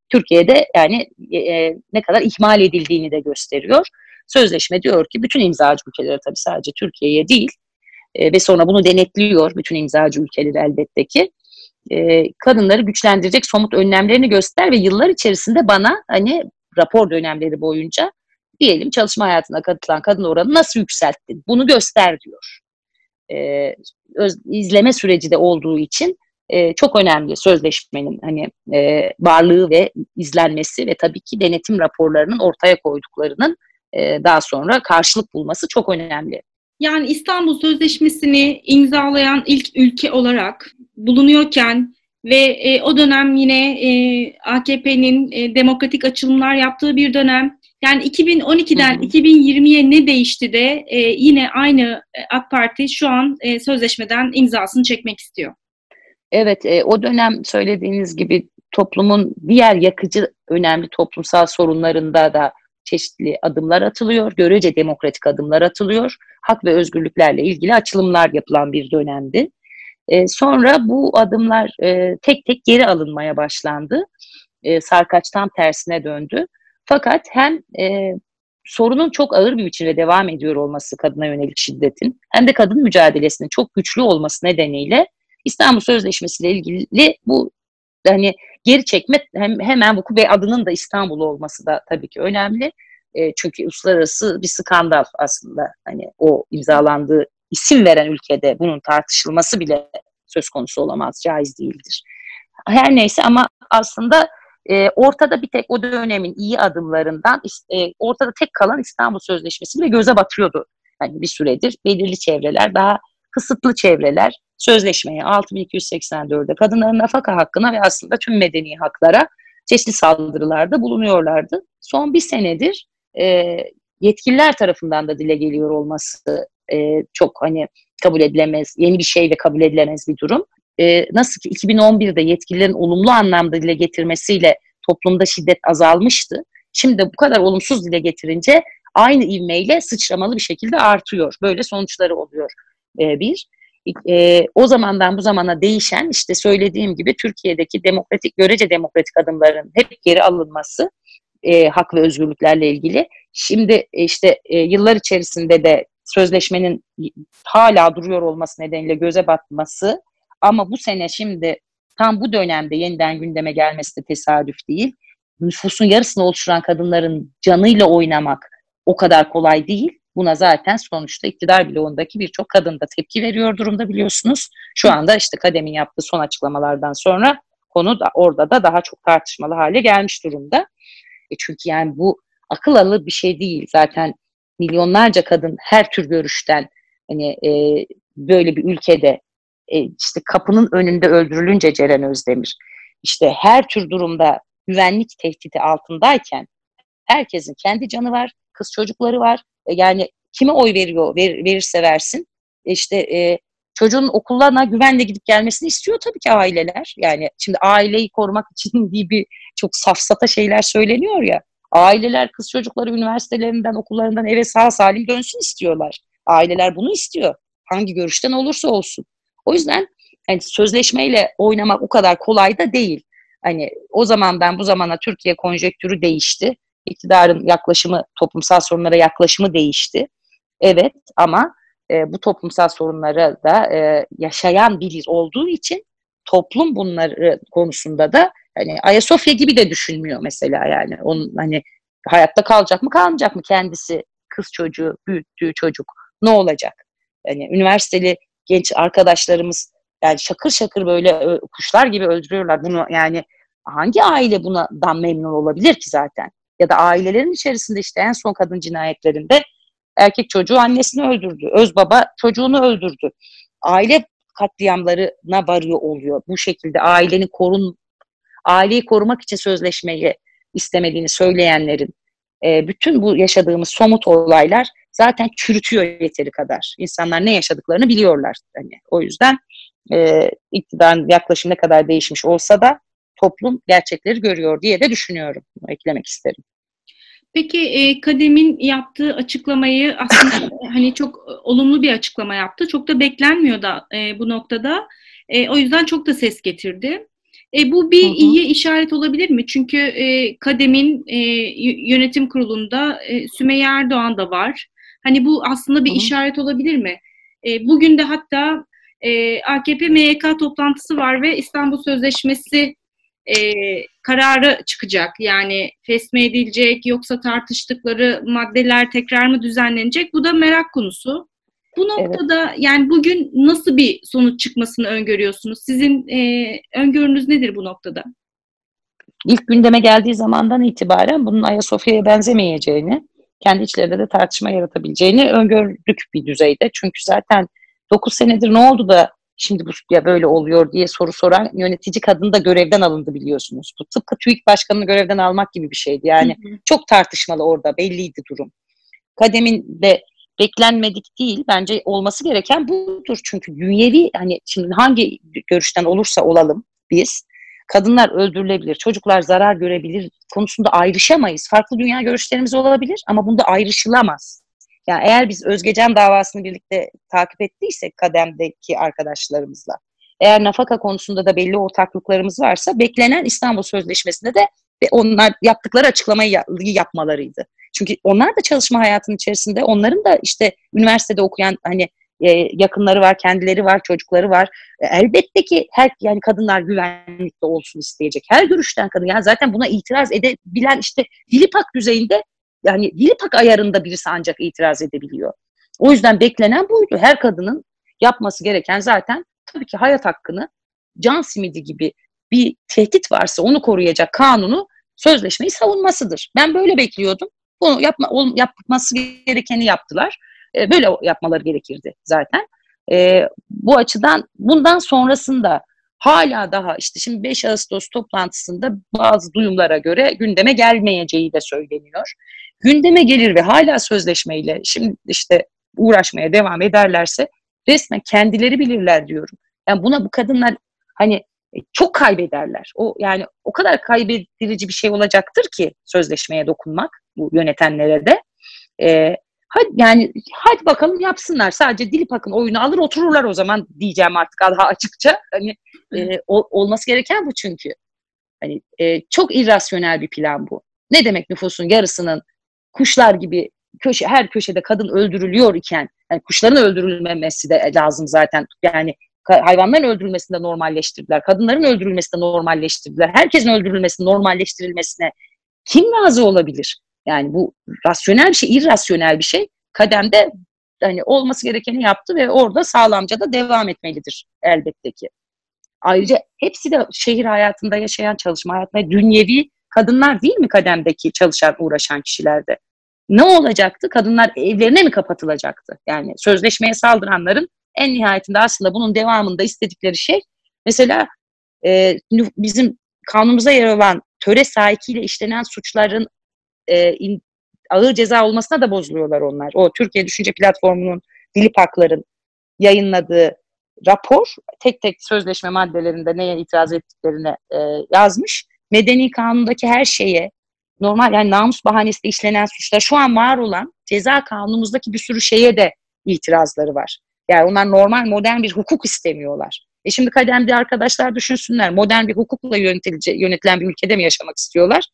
Türkiye'de yani e, e, ne kadar ihmal edildiğini de gösteriyor. Sözleşme diyor ki bütün imzacı ülkelere tabii sadece Türkiye'ye değil e, ve sonra bunu denetliyor bütün imzacı ülkeleri elbette ki e, kadınları güçlendirecek somut önlemlerini göster ve yıllar içerisinde bana hani rapor dönemleri boyunca diyelim çalışma hayatına katılan kadın oranı nasıl yükselttin bunu göster diyor. E, öz, izleme süreci de olduğu için e, çok önemli sözleşmenin hani e, varlığı ve izlenmesi ve tabii ki denetim raporlarının ortaya koyduklarının e, daha sonra karşılık bulması çok önemli. Yani İstanbul Sözleşmesi'ni imzalayan ilk ülke olarak bulunuyorken ve e, o dönem yine e, AKP'nin e, demokratik açılımlar yaptığı bir dönem. Yani 2012'den 2020'ye ne değişti de e, yine aynı e, AK Parti şu an e, sözleşmeden imzasını çekmek istiyor. Evet, e, o dönem söylediğiniz gibi toplumun diğer yakıcı önemli toplumsal sorunlarında da çeşitli adımlar atılıyor, görece demokratik adımlar atılıyor, hak ve özgürlüklerle ilgili açılımlar yapılan bir dönemdi. E, sonra bu adımlar e, tek tek geri alınmaya başlandı. E, sarkaç tam tersine döndü. Fakat hem e, sorunun çok ağır bir biçimde devam ediyor olması kadına yönelik şiddetin hem de kadın mücadelesinin çok güçlü olması nedeniyle İstanbul Sözleşmesi ile ilgili bu hani geri çekme hem, hemen vuku ve adının da İstanbul olması da tabii ki önemli. E, çünkü uluslararası bir skandal aslında hani o imzalandığı isim veren ülkede bunun tartışılması bile söz konusu olamaz, caiz değildir. Her neyse ama aslında e, ortada bir tek o dönemin iyi adımlarından e, ortada tek kalan İstanbul Sözleşmesi ve göze batıyordu. Yani bir süredir belirli çevreler daha kısıtlı çevreler sözleşmeye 6284'de kadınların nafaka hakkına ve aslında tüm medeni haklara çeşitli saldırılarda bulunuyorlardı. Son bir senedir e, yetkililer tarafından da dile geliyor olması e, çok hani kabul edilemez, yeni bir şey ve kabul edilemez bir durum. E, nasıl ki 2011'de yetkililerin olumlu anlamda dile getirmesiyle toplumda şiddet azalmıştı. Şimdi bu kadar olumsuz dile getirince aynı ivmeyle sıçramalı bir şekilde artıyor. Böyle sonuçları oluyor e, bir. E, o zamandan bu zamana değişen işte söylediğim gibi Türkiye'deki demokratik, görece demokratik adımların hep geri alınması e, hak ve özgürlüklerle ilgili. Şimdi e, işte e, yıllar içerisinde de sözleşmenin hala duruyor olması nedeniyle göze batması ama bu sene şimdi tam bu dönemde yeniden gündeme gelmesi de tesadüf değil. Nüfusun yarısını oluşturan kadınların canıyla oynamak o kadar kolay değil. Buna zaten sonuçta iktidar bloğundaki birçok kadın da tepki veriyor durumda biliyorsunuz. Şu anda işte Kadem'in yaptığı son açıklamalardan sonra konu da orada da daha çok tartışmalı hale gelmiş durumda. E çünkü yani bu akıl alır bir şey değil. Zaten milyonlarca kadın her tür görüşten hani e, böyle bir ülkede e, işte kapının önünde öldürülünce Ceren Özdemir işte her tür durumda güvenlik tehdidi altındayken herkesin kendi canı var, kız çocukları var. E, yani kime oy veriyor ver, verirse versin işte e, çocuğun okullarına güvenle gidip gelmesini istiyor tabii ki aileler. Yani şimdi aileyi korumak için <laughs> diye bir çok safsata şeyler söyleniyor ya. Aileler kız çocukları üniversitelerinden, okullarından eve sağ salim dönsün istiyorlar. Aileler bunu istiyor. Hangi görüşten olursa olsun. O yüzden hani sözleşmeyle oynamak o kadar kolay da değil. Hani o zamandan bu zamana Türkiye konjektürü değişti. İktidarın yaklaşımı, toplumsal sorunlara yaklaşımı değişti. Evet ama e, bu toplumsal sorunları da e, yaşayan biri olduğu için toplum bunları konusunda da hani Ayasofya gibi de düşünmüyor mesela yani. Onun hani hayatta kalacak mı kalmayacak mı kendisi kız çocuğu büyüttüğü çocuk ne olacak? Yani üniversiteli genç arkadaşlarımız yani şakır şakır böyle kuşlar gibi öldürüyorlar bunu yani hangi aile bundan memnun olabilir ki zaten? Ya da ailelerin içerisinde işte en son kadın cinayetlerinde erkek çocuğu annesini öldürdü. Öz baba çocuğunu öldürdü. Aile katliamlarına varıyor oluyor. Bu şekilde ailenin korun aileyi korumak için sözleşmeyi istemediğini söyleyenlerin bütün bu yaşadığımız somut olaylar zaten çürütüyor yeteri kadar. İnsanlar ne yaşadıklarını biliyorlar. Hani o yüzden e, iktidarın yaklaşım ne kadar değişmiş olsa da toplum gerçekleri görüyor diye de düşünüyorum. Bunu eklemek isterim. Peki e, Kadem'in yaptığı açıklamayı aslında <laughs> hani çok olumlu bir açıklama yaptı. Çok da beklenmiyor da e, bu noktada. E, o yüzden çok da ses getirdi. E, bu bir hı hı. iyi işaret olabilir mi? Çünkü e, Kadem'in e, yönetim kurulunda e, Sümeyye Erdoğan da var. Hani bu aslında bir hı işaret olabilir mi? E, bugün de hatta e, AKP MYK toplantısı var ve İstanbul Sözleşmesi e, kararı çıkacak. Yani fesme edilecek yoksa tartıştıkları maddeler tekrar mı düzenlenecek? Bu da merak konusu. Bu noktada evet. yani bugün nasıl bir sonuç çıkmasını öngörüyorsunuz? Sizin e, öngörünüz nedir bu noktada? İlk gündeme geldiği zamandan itibaren bunun Ayasofya'ya benzemeyeceğini, kendi içlerinde de tartışma yaratabileceğini öngördük bir düzeyde. Çünkü zaten 9 senedir ne oldu da şimdi bu ya böyle oluyor diye soru soran yönetici kadın da görevden alındı biliyorsunuz. Bu tıpkı TÜİK başkanını görevden almak gibi bir şeydi. Yani hı hı. çok tartışmalı orada belliydi durum. Kademin de beklenmedik değil bence olması gereken budur. Çünkü dünyevi hani şimdi hangi görüşten olursa olalım biz kadınlar öldürülebilir, çocuklar zarar görebilir konusunda ayrışamayız. Farklı dünya görüşlerimiz olabilir ama bunda ayrışılamaz. Yani eğer biz Özgecan davasını birlikte takip ettiysek kademdeki arkadaşlarımızla, eğer nafaka konusunda da belli ortaklıklarımız varsa beklenen İstanbul Sözleşmesi'nde de onlar yaptıkları açıklamayı yapmalarıydı. Çünkü onlar da çalışma hayatının içerisinde onların da işte üniversitede okuyan hani e, yakınları var, kendileri var, çocukları var. E, elbette ki her yani kadınlar güvenlikte olsun isteyecek. Her görüşten kadın yani zaten buna itiraz edebilen işte Dilipak düzeyinde yani Dilipak ayarında birisi ancak itiraz edebiliyor. O yüzden beklenen buydu. Her kadının yapması gereken zaten tabii ki hayat hakkını can simidi gibi bir tehdit varsa onu koruyacak kanunu sözleşmeyi savunmasıdır. Ben böyle bekliyordum. Bunu yapma, yapması gerekeni yaptılar. E, böyle yapmaları gerekirdi zaten. E, bu açıdan bundan sonrasında hala daha işte şimdi 5 Ağustos toplantısında bazı duyumlara göre gündeme gelmeyeceği de söyleniyor. Gündeme gelir ve hala sözleşmeyle şimdi işte uğraşmaya devam ederlerse resmen kendileri bilirler diyorum. Yani buna bu kadınlar hani e, çok kaybederler. O yani o kadar kaybedirici bir şey olacaktır ki sözleşmeye dokunmak bu yönetenlere de. Ee, hadi yani hadi bakalım yapsınlar. Sadece Dilip Akın oyunu alır otururlar o zaman diyeceğim artık daha açıkça. Hani e, ol, olması gereken bu çünkü. Hani e, çok irrasyonel bir plan bu. Ne demek nüfusun yarısının kuşlar gibi köşe her köşede kadın öldürülüyor iken yani kuşların öldürülmemesi de lazım zaten. Yani hayvanların öldürülmesini de normalleştirdiler. Kadınların öldürülmesini de normalleştirdiler. Herkesin öldürülmesini normalleştirilmesine kim razı olabilir? Yani bu rasyonel bir şey, irrasyonel bir şey. Kademde hani olması gerekeni yaptı ve orada sağlamca da devam etmelidir elbette ki. Ayrıca hepsi de şehir hayatında yaşayan, çalışma hayatında dünyevi kadınlar değil mi kademdeki çalışan, uğraşan kişilerde? Ne olacaktı? Kadınlar evlerine mi kapatılacaktı? Yani sözleşmeye saldıranların en nihayetinde aslında bunun devamında istedikleri şey mesela e, bizim kanunumuza yer alan töre sahikiyle işlenen suçların e, in, ağır ceza olmasına da bozuluyorlar onlar. O Türkiye Düşünce Platformu'nun Dilip Haklar'ın yayınladığı rapor tek tek sözleşme maddelerinde neye itiraz ettiklerini e, yazmış. Medeni kanundaki her şeye normal yani namus bahanesiyle işlenen suçlar şu an var olan ceza kanunumuzdaki bir sürü şeye de itirazları var. Yani onlar normal modern bir hukuk istemiyorlar. E şimdi kademde arkadaşlar düşünsünler modern bir hukukla yönetilen bir ülkede mi yaşamak istiyorlar?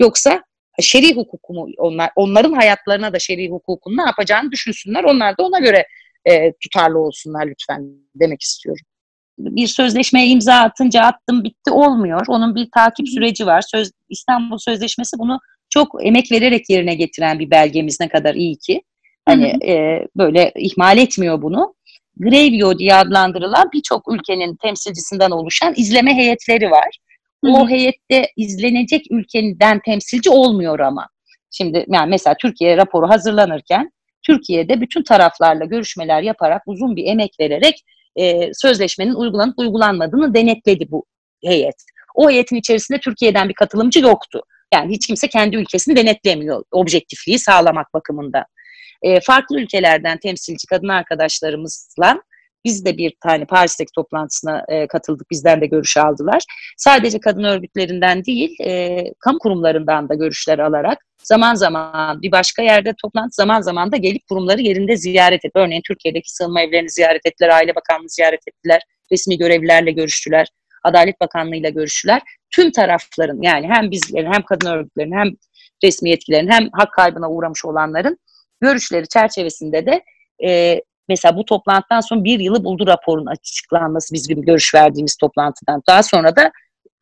Yoksa şer'i hukukumu onlar onların hayatlarına da şer'i hukukun ne yapacağını düşünsünler. Onlar da ona göre e, tutarlı olsunlar lütfen demek istiyorum. Bir sözleşmeye imza atınca attım bitti olmuyor. Onun bir takip süreci var. Söz, İstanbul Sözleşmesi bunu çok emek vererek yerine getiren bir belgemiz ne kadar iyi ki. Hani hı hı. E, böyle ihmal etmiyor bunu. Grevio diye adlandırılan birçok ülkenin temsilcisinden oluşan izleme heyetleri var. Hı hı. O heyette izlenecek ülkeden temsilci olmuyor ama. Şimdi yani mesela Türkiye raporu hazırlanırken Türkiye'de bütün taraflarla görüşmeler yaparak uzun bir emek vererek e, sözleşmenin uygulanıp uygulanmadığını denetledi bu heyet. O heyetin içerisinde Türkiye'den bir katılımcı yoktu. Yani hiç kimse kendi ülkesini denetlemiyor objektifliği sağlamak bakımında. E, farklı ülkelerden temsilci kadın arkadaşlarımızla biz de bir tane Paris'teki toplantısına e, katıldık. Bizden de görüş aldılar. Sadece kadın örgütlerinden değil, e, kamu kurumlarından da görüşler alarak zaman zaman bir başka yerde toplantı, zaman zaman da gelip kurumları yerinde ziyaret et. Örneğin Türkiye'deki sığınma evlerini ziyaret ettiler, Aile Bakanlığı ziyaret ettiler, resmi görevlilerle görüştüler, Adalet Bakanlığı'yla görüştüler. Tüm tarafların yani hem bizlerin hem kadın örgütlerin hem resmi yetkilerin hem hak kaybına uğramış olanların görüşleri çerçevesinde de e, mesela bu toplantıdan sonra bir yılı buldu raporun açıklanması biz gibi görüş verdiğimiz toplantıdan. Daha sonra da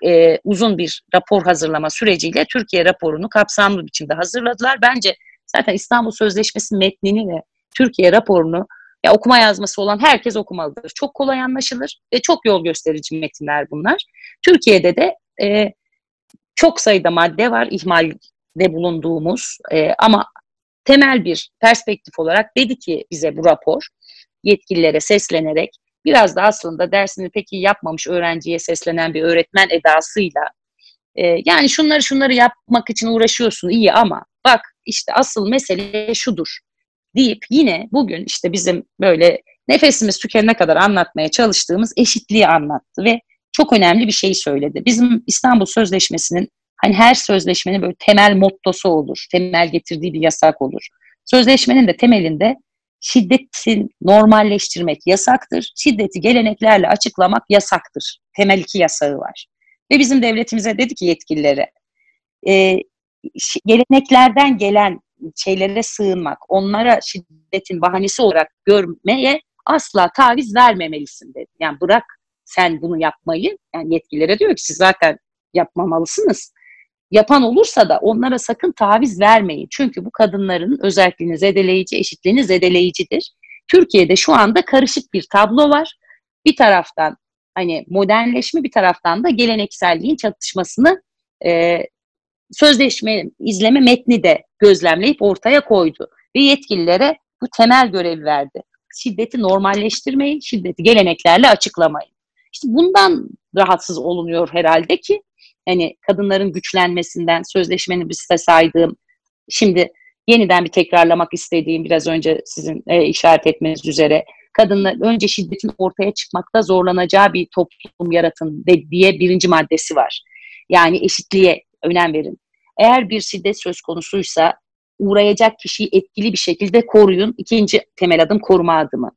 e, uzun bir rapor hazırlama süreciyle Türkiye raporunu kapsamlı biçimde hazırladılar. Bence zaten İstanbul Sözleşmesi metnini ve Türkiye raporunu ya okuma yazması olan herkes okumalıdır. Çok kolay anlaşılır ve çok yol gösterici metinler bunlar. Türkiye'de de e, çok sayıda madde var ihmalde bulunduğumuz e, ama temel bir perspektif olarak dedi ki bize bu rapor yetkililere seslenerek biraz da aslında dersini pek yapmamış öğrenciye seslenen bir öğretmen edasıyla e, yani şunları şunları yapmak için uğraşıyorsun iyi ama bak işte asıl mesele şudur deyip yine bugün işte bizim böyle nefesimiz tükenene kadar anlatmaya çalıştığımız eşitliği anlattı ve çok önemli bir şey söyledi. Bizim İstanbul Sözleşmesi'nin hani her sözleşmenin böyle temel mottosu olur, temel getirdiği bir yasak olur. Sözleşmenin de temelinde şiddetin normalleştirmek yasaktır, şiddeti geleneklerle açıklamak yasaktır. Temel iki yasağı var. Ve bizim devletimize dedi ki yetkililere, e, geleneklerden gelen şeylere sığınmak, onlara şiddetin bahanesi olarak görmeye asla taviz vermemelisin dedi. Yani bırak sen bunu yapmayı, yani yetkililere diyor ki siz zaten yapmamalısınız. Yapan olursa da onlara sakın taviz vermeyin. Çünkü bu kadınların özelliğini zedeleyici, eşitliğini zedeleyicidir. Türkiye'de şu anda karışık bir tablo var. Bir taraftan hani modernleşme bir taraftan da gelenekselliğin çatışmasını e, sözleşme izleme metni de gözlemleyip ortaya koydu. Ve yetkililere bu temel görevi verdi. Şiddeti normalleştirmeyin, şiddeti geleneklerle açıklamayın. İşte bundan rahatsız olunuyor herhalde ki hani kadınların güçlenmesinden sözleşmenin bir size saydığım şimdi yeniden bir tekrarlamak istediğim biraz önce sizin e, işaret etmeniz üzere kadınlar önce şiddetin ortaya çıkmakta zorlanacağı bir toplum yaratın de, diye birinci maddesi var. Yani eşitliğe önem verin. Eğer bir şiddet söz konusuysa uğrayacak kişiyi etkili bir şekilde koruyun. İkinci temel adım koruma adımı.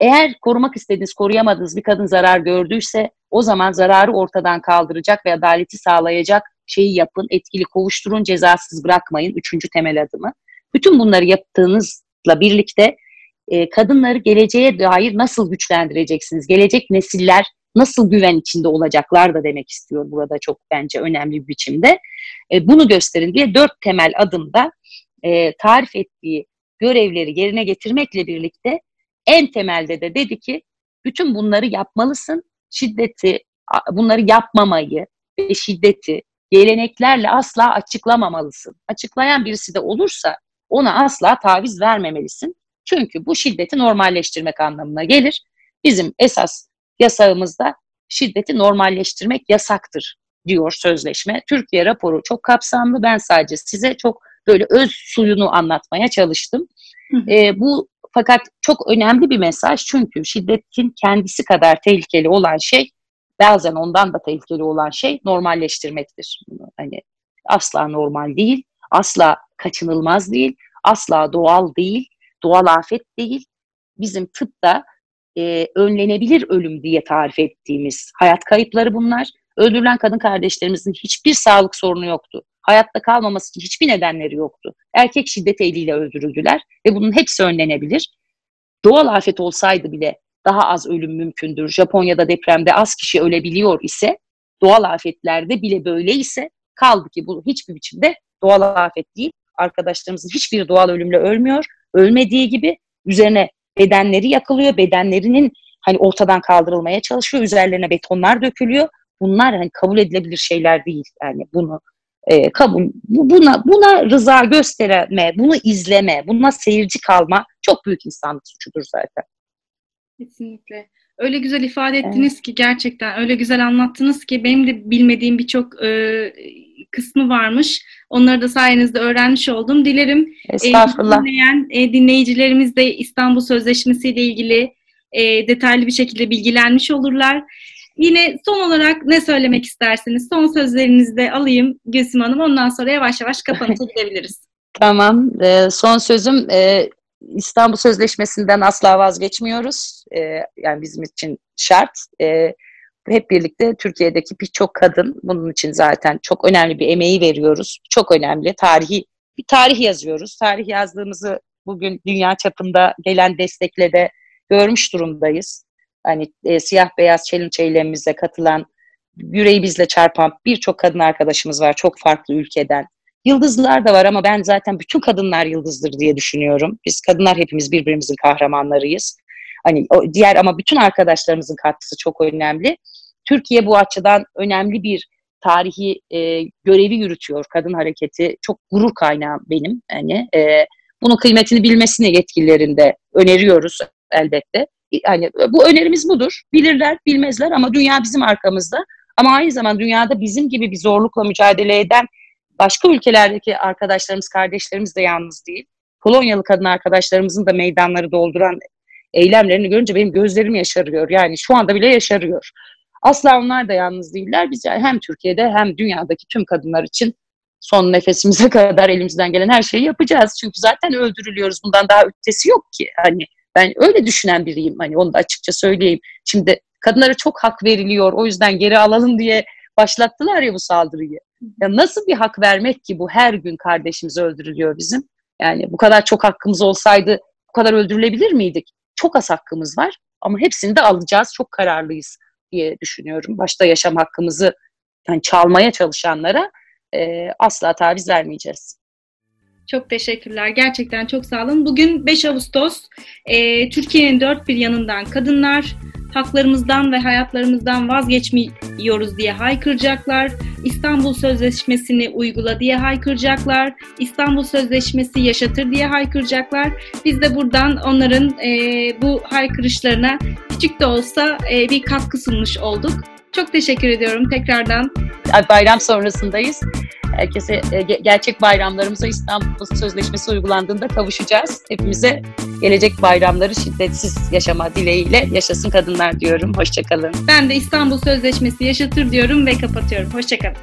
Eğer korumak istediğiniz, koruyamadığınız bir kadın zarar gördüyse o zaman zararı ortadan kaldıracak ve adaleti sağlayacak şeyi yapın, etkili kovuşturun, cezasız bırakmayın. Üçüncü temel adımı. Bütün bunları yaptığınızla birlikte e, kadınları geleceğe dair nasıl güçlendireceksiniz? Gelecek nesiller nasıl güven içinde olacaklar da demek istiyor burada çok bence önemli bir biçimde. E, bunu gösterin diye dört temel adımda e, tarif ettiği görevleri yerine getirmekle birlikte en temelde de dedi ki bütün bunları yapmalısın. Şiddeti, bunları yapmamayı ve şiddeti geleneklerle asla açıklamamalısın. Açıklayan birisi de olursa ona asla taviz vermemelisin. Çünkü bu şiddeti normalleştirmek anlamına gelir. Bizim esas yasağımızda şiddeti normalleştirmek yasaktır diyor sözleşme. Türkiye raporu çok kapsamlı. Ben sadece size çok böyle öz suyunu anlatmaya çalıştım. Hı hı. E, bu fakat çok önemli bir mesaj çünkü şiddetin kendisi kadar tehlikeli olan şey bazen ondan da tehlikeli olan şey normalleştirmektir. Hani asla normal değil, asla kaçınılmaz değil, asla doğal değil, doğal afet değil. Bizim tıpta e, önlenebilir ölüm diye tarif ettiğimiz hayat kayıpları bunlar. Öldürülen kadın kardeşlerimizin hiçbir sağlık sorunu yoktu hayatta kalmaması için hiçbir nedenleri yoktu. Erkek şiddet eliyle öldürüldüler ve bunun hepsi önlenebilir. Doğal afet olsaydı bile daha az ölüm mümkündür. Japonya'da depremde az kişi ölebiliyor ise doğal afetlerde bile böyle ise kaldı ki bu hiçbir biçimde doğal afet değil. Arkadaşlarımızın hiçbir doğal ölümle ölmüyor. Ölmediği gibi üzerine bedenleri yakılıyor. Bedenlerinin hani ortadan kaldırılmaya çalışıyor. Üzerlerine betonlar dökülüyor. Bunlar hani kabul edilebilir şeyler değil. Yani bunu e, kabul buna buna rıza gösterme, bunu izleme, buna seyirci kalma çok büyük insanlık suçudur zaten. Kesinlikle. Öyle güzel ifade ettiniz evet. ki gerçekten öyle güzel anlattınız ki benim de bilmediğim birçok e, kısmı varmış. Onları da sayenizde öğrenmiş oldum. Dilerim e, Estağfurullah. E, dinleyen e, dinleyicilerimiz de İstanbul Sözleşmesi ile ilgili e, detaylı bir şekilde bilgilenmiş olurlar. Yine son olarak ne söylemek istersiniz? Son sözlerinizi de alayım Gülsüm Hanım. Ondan sonra yavaş yavaş kapanıp <laughs> gidebiliriz. tamam. E, son sözüm e, İstanbul Sözleşmesi'nden asla vazgeçmiyoruz. E, yani bizim için şart. E, hep birlikte Türkiye'deki birçok kadın bunun için zaten çok önemli bir emeği veriyoruz. Çok önemli. Tarihi bir tarih yazıyoruz. Tarih yazdığımızı bugün dünya çapında gelen destekle de görmüş durumdayız. Hani e, siyah beyaz challenge eylemimize katılan, yüreği bizle çarpan birçok kadın arkadaşımız var çok farklı ülkeden. Yıldızlar da var ama ben zaten bütün kadınlar yıldızdır diye düşünüyorum. Biz kadınlar hepimiz birbirimizin kahramanlarıyız. Hani o diğer ama bütün arkadaşlarımızın katkısı çok önemli. Türkiye bu açıdan önemli bir tarihi e, görevi yürütüyor kadın hareketi. Çok gurur kaynağı benim. Hani e, bunun kıymetini bilmesini yetkililerinde öneriyoruz elbette. Yani bu önerimiz budur. Bilirler, bilmezler ama dünya bizim arkamızda. Ama aynı zamanda dünyada bizim gibi bir zorlukla mücadele eden başka ülkelerdeki arkadaşlarımız, kardeşlerimiz de yalnız değil. Polonyalı kadın arkadaşlarımızın da meydanları dolduran eylemlerini görünce benim gözlerim yaşarıyor. Yani şu anda bile yaşarıyor. Asla onlar da yalnız değiller. Biz hem Türkiye'de hem dünyadaki tüm kadınlar için son nefesimize <laughs> kadar elimizden gelen her şeyi yapacağız. Çünkü zaten öldürülüyoruz. Bundan daha ötesi yok ki. Hani ben öyle düşünen biriyim. Hani onu da açıkça söyleyeyim. Şimdi kadınlara çok hak veriliyor. O yüzden geri alalım diye başlattılar ya bu saldırıyı. Ya nasıl bir hak vermek ki bu her gün kardeşimiz öldürülüyor bizim? Yani bu kadar çok hakkımız olsaydı bu kadar öldürülebilir miydik? Çok az hakkımız var ama hepsini de alacağız. Çok kararlıyız diye düşünüyorum. Başta yaşam hakkımızı yani çalmaya çalışanlara e, asla taviz vermeyeceğiz. Çok teşekkürler. Gerçekten çok sağ olun. Bugün 5 Ağustos. E, Türkiye'nin dört bir yanından kadınlar haklarımızdan ve hayatlarımızdan vazgeçmiyoruz diye haykıracaklar. İstanbul Sözleşmesi'ni uygula diye haykıracaklar. İstanbul Sözleşmesi yaşatır diye haykıracaklar. Biz de buradan onların e, bu haykırışlarına küçük de olsa e, bir katkı sunmuş olduk. Çok teşekkür ediyorum tekrardan. Bayram sonrasındayız. Herkese e, gerçek bayramlarımıza İstanbul Sözleşmesi uygulandığında kavuşacağız. Hepimize gelecek bayramları şiddetsiz yaşama dileğiyle yaşasın kadınlar diyorum. Hoşçakalın. Ben de İstanbul Sözleşmesi yaşatır diyorum ve kapatıyorum. Hoşçakalın.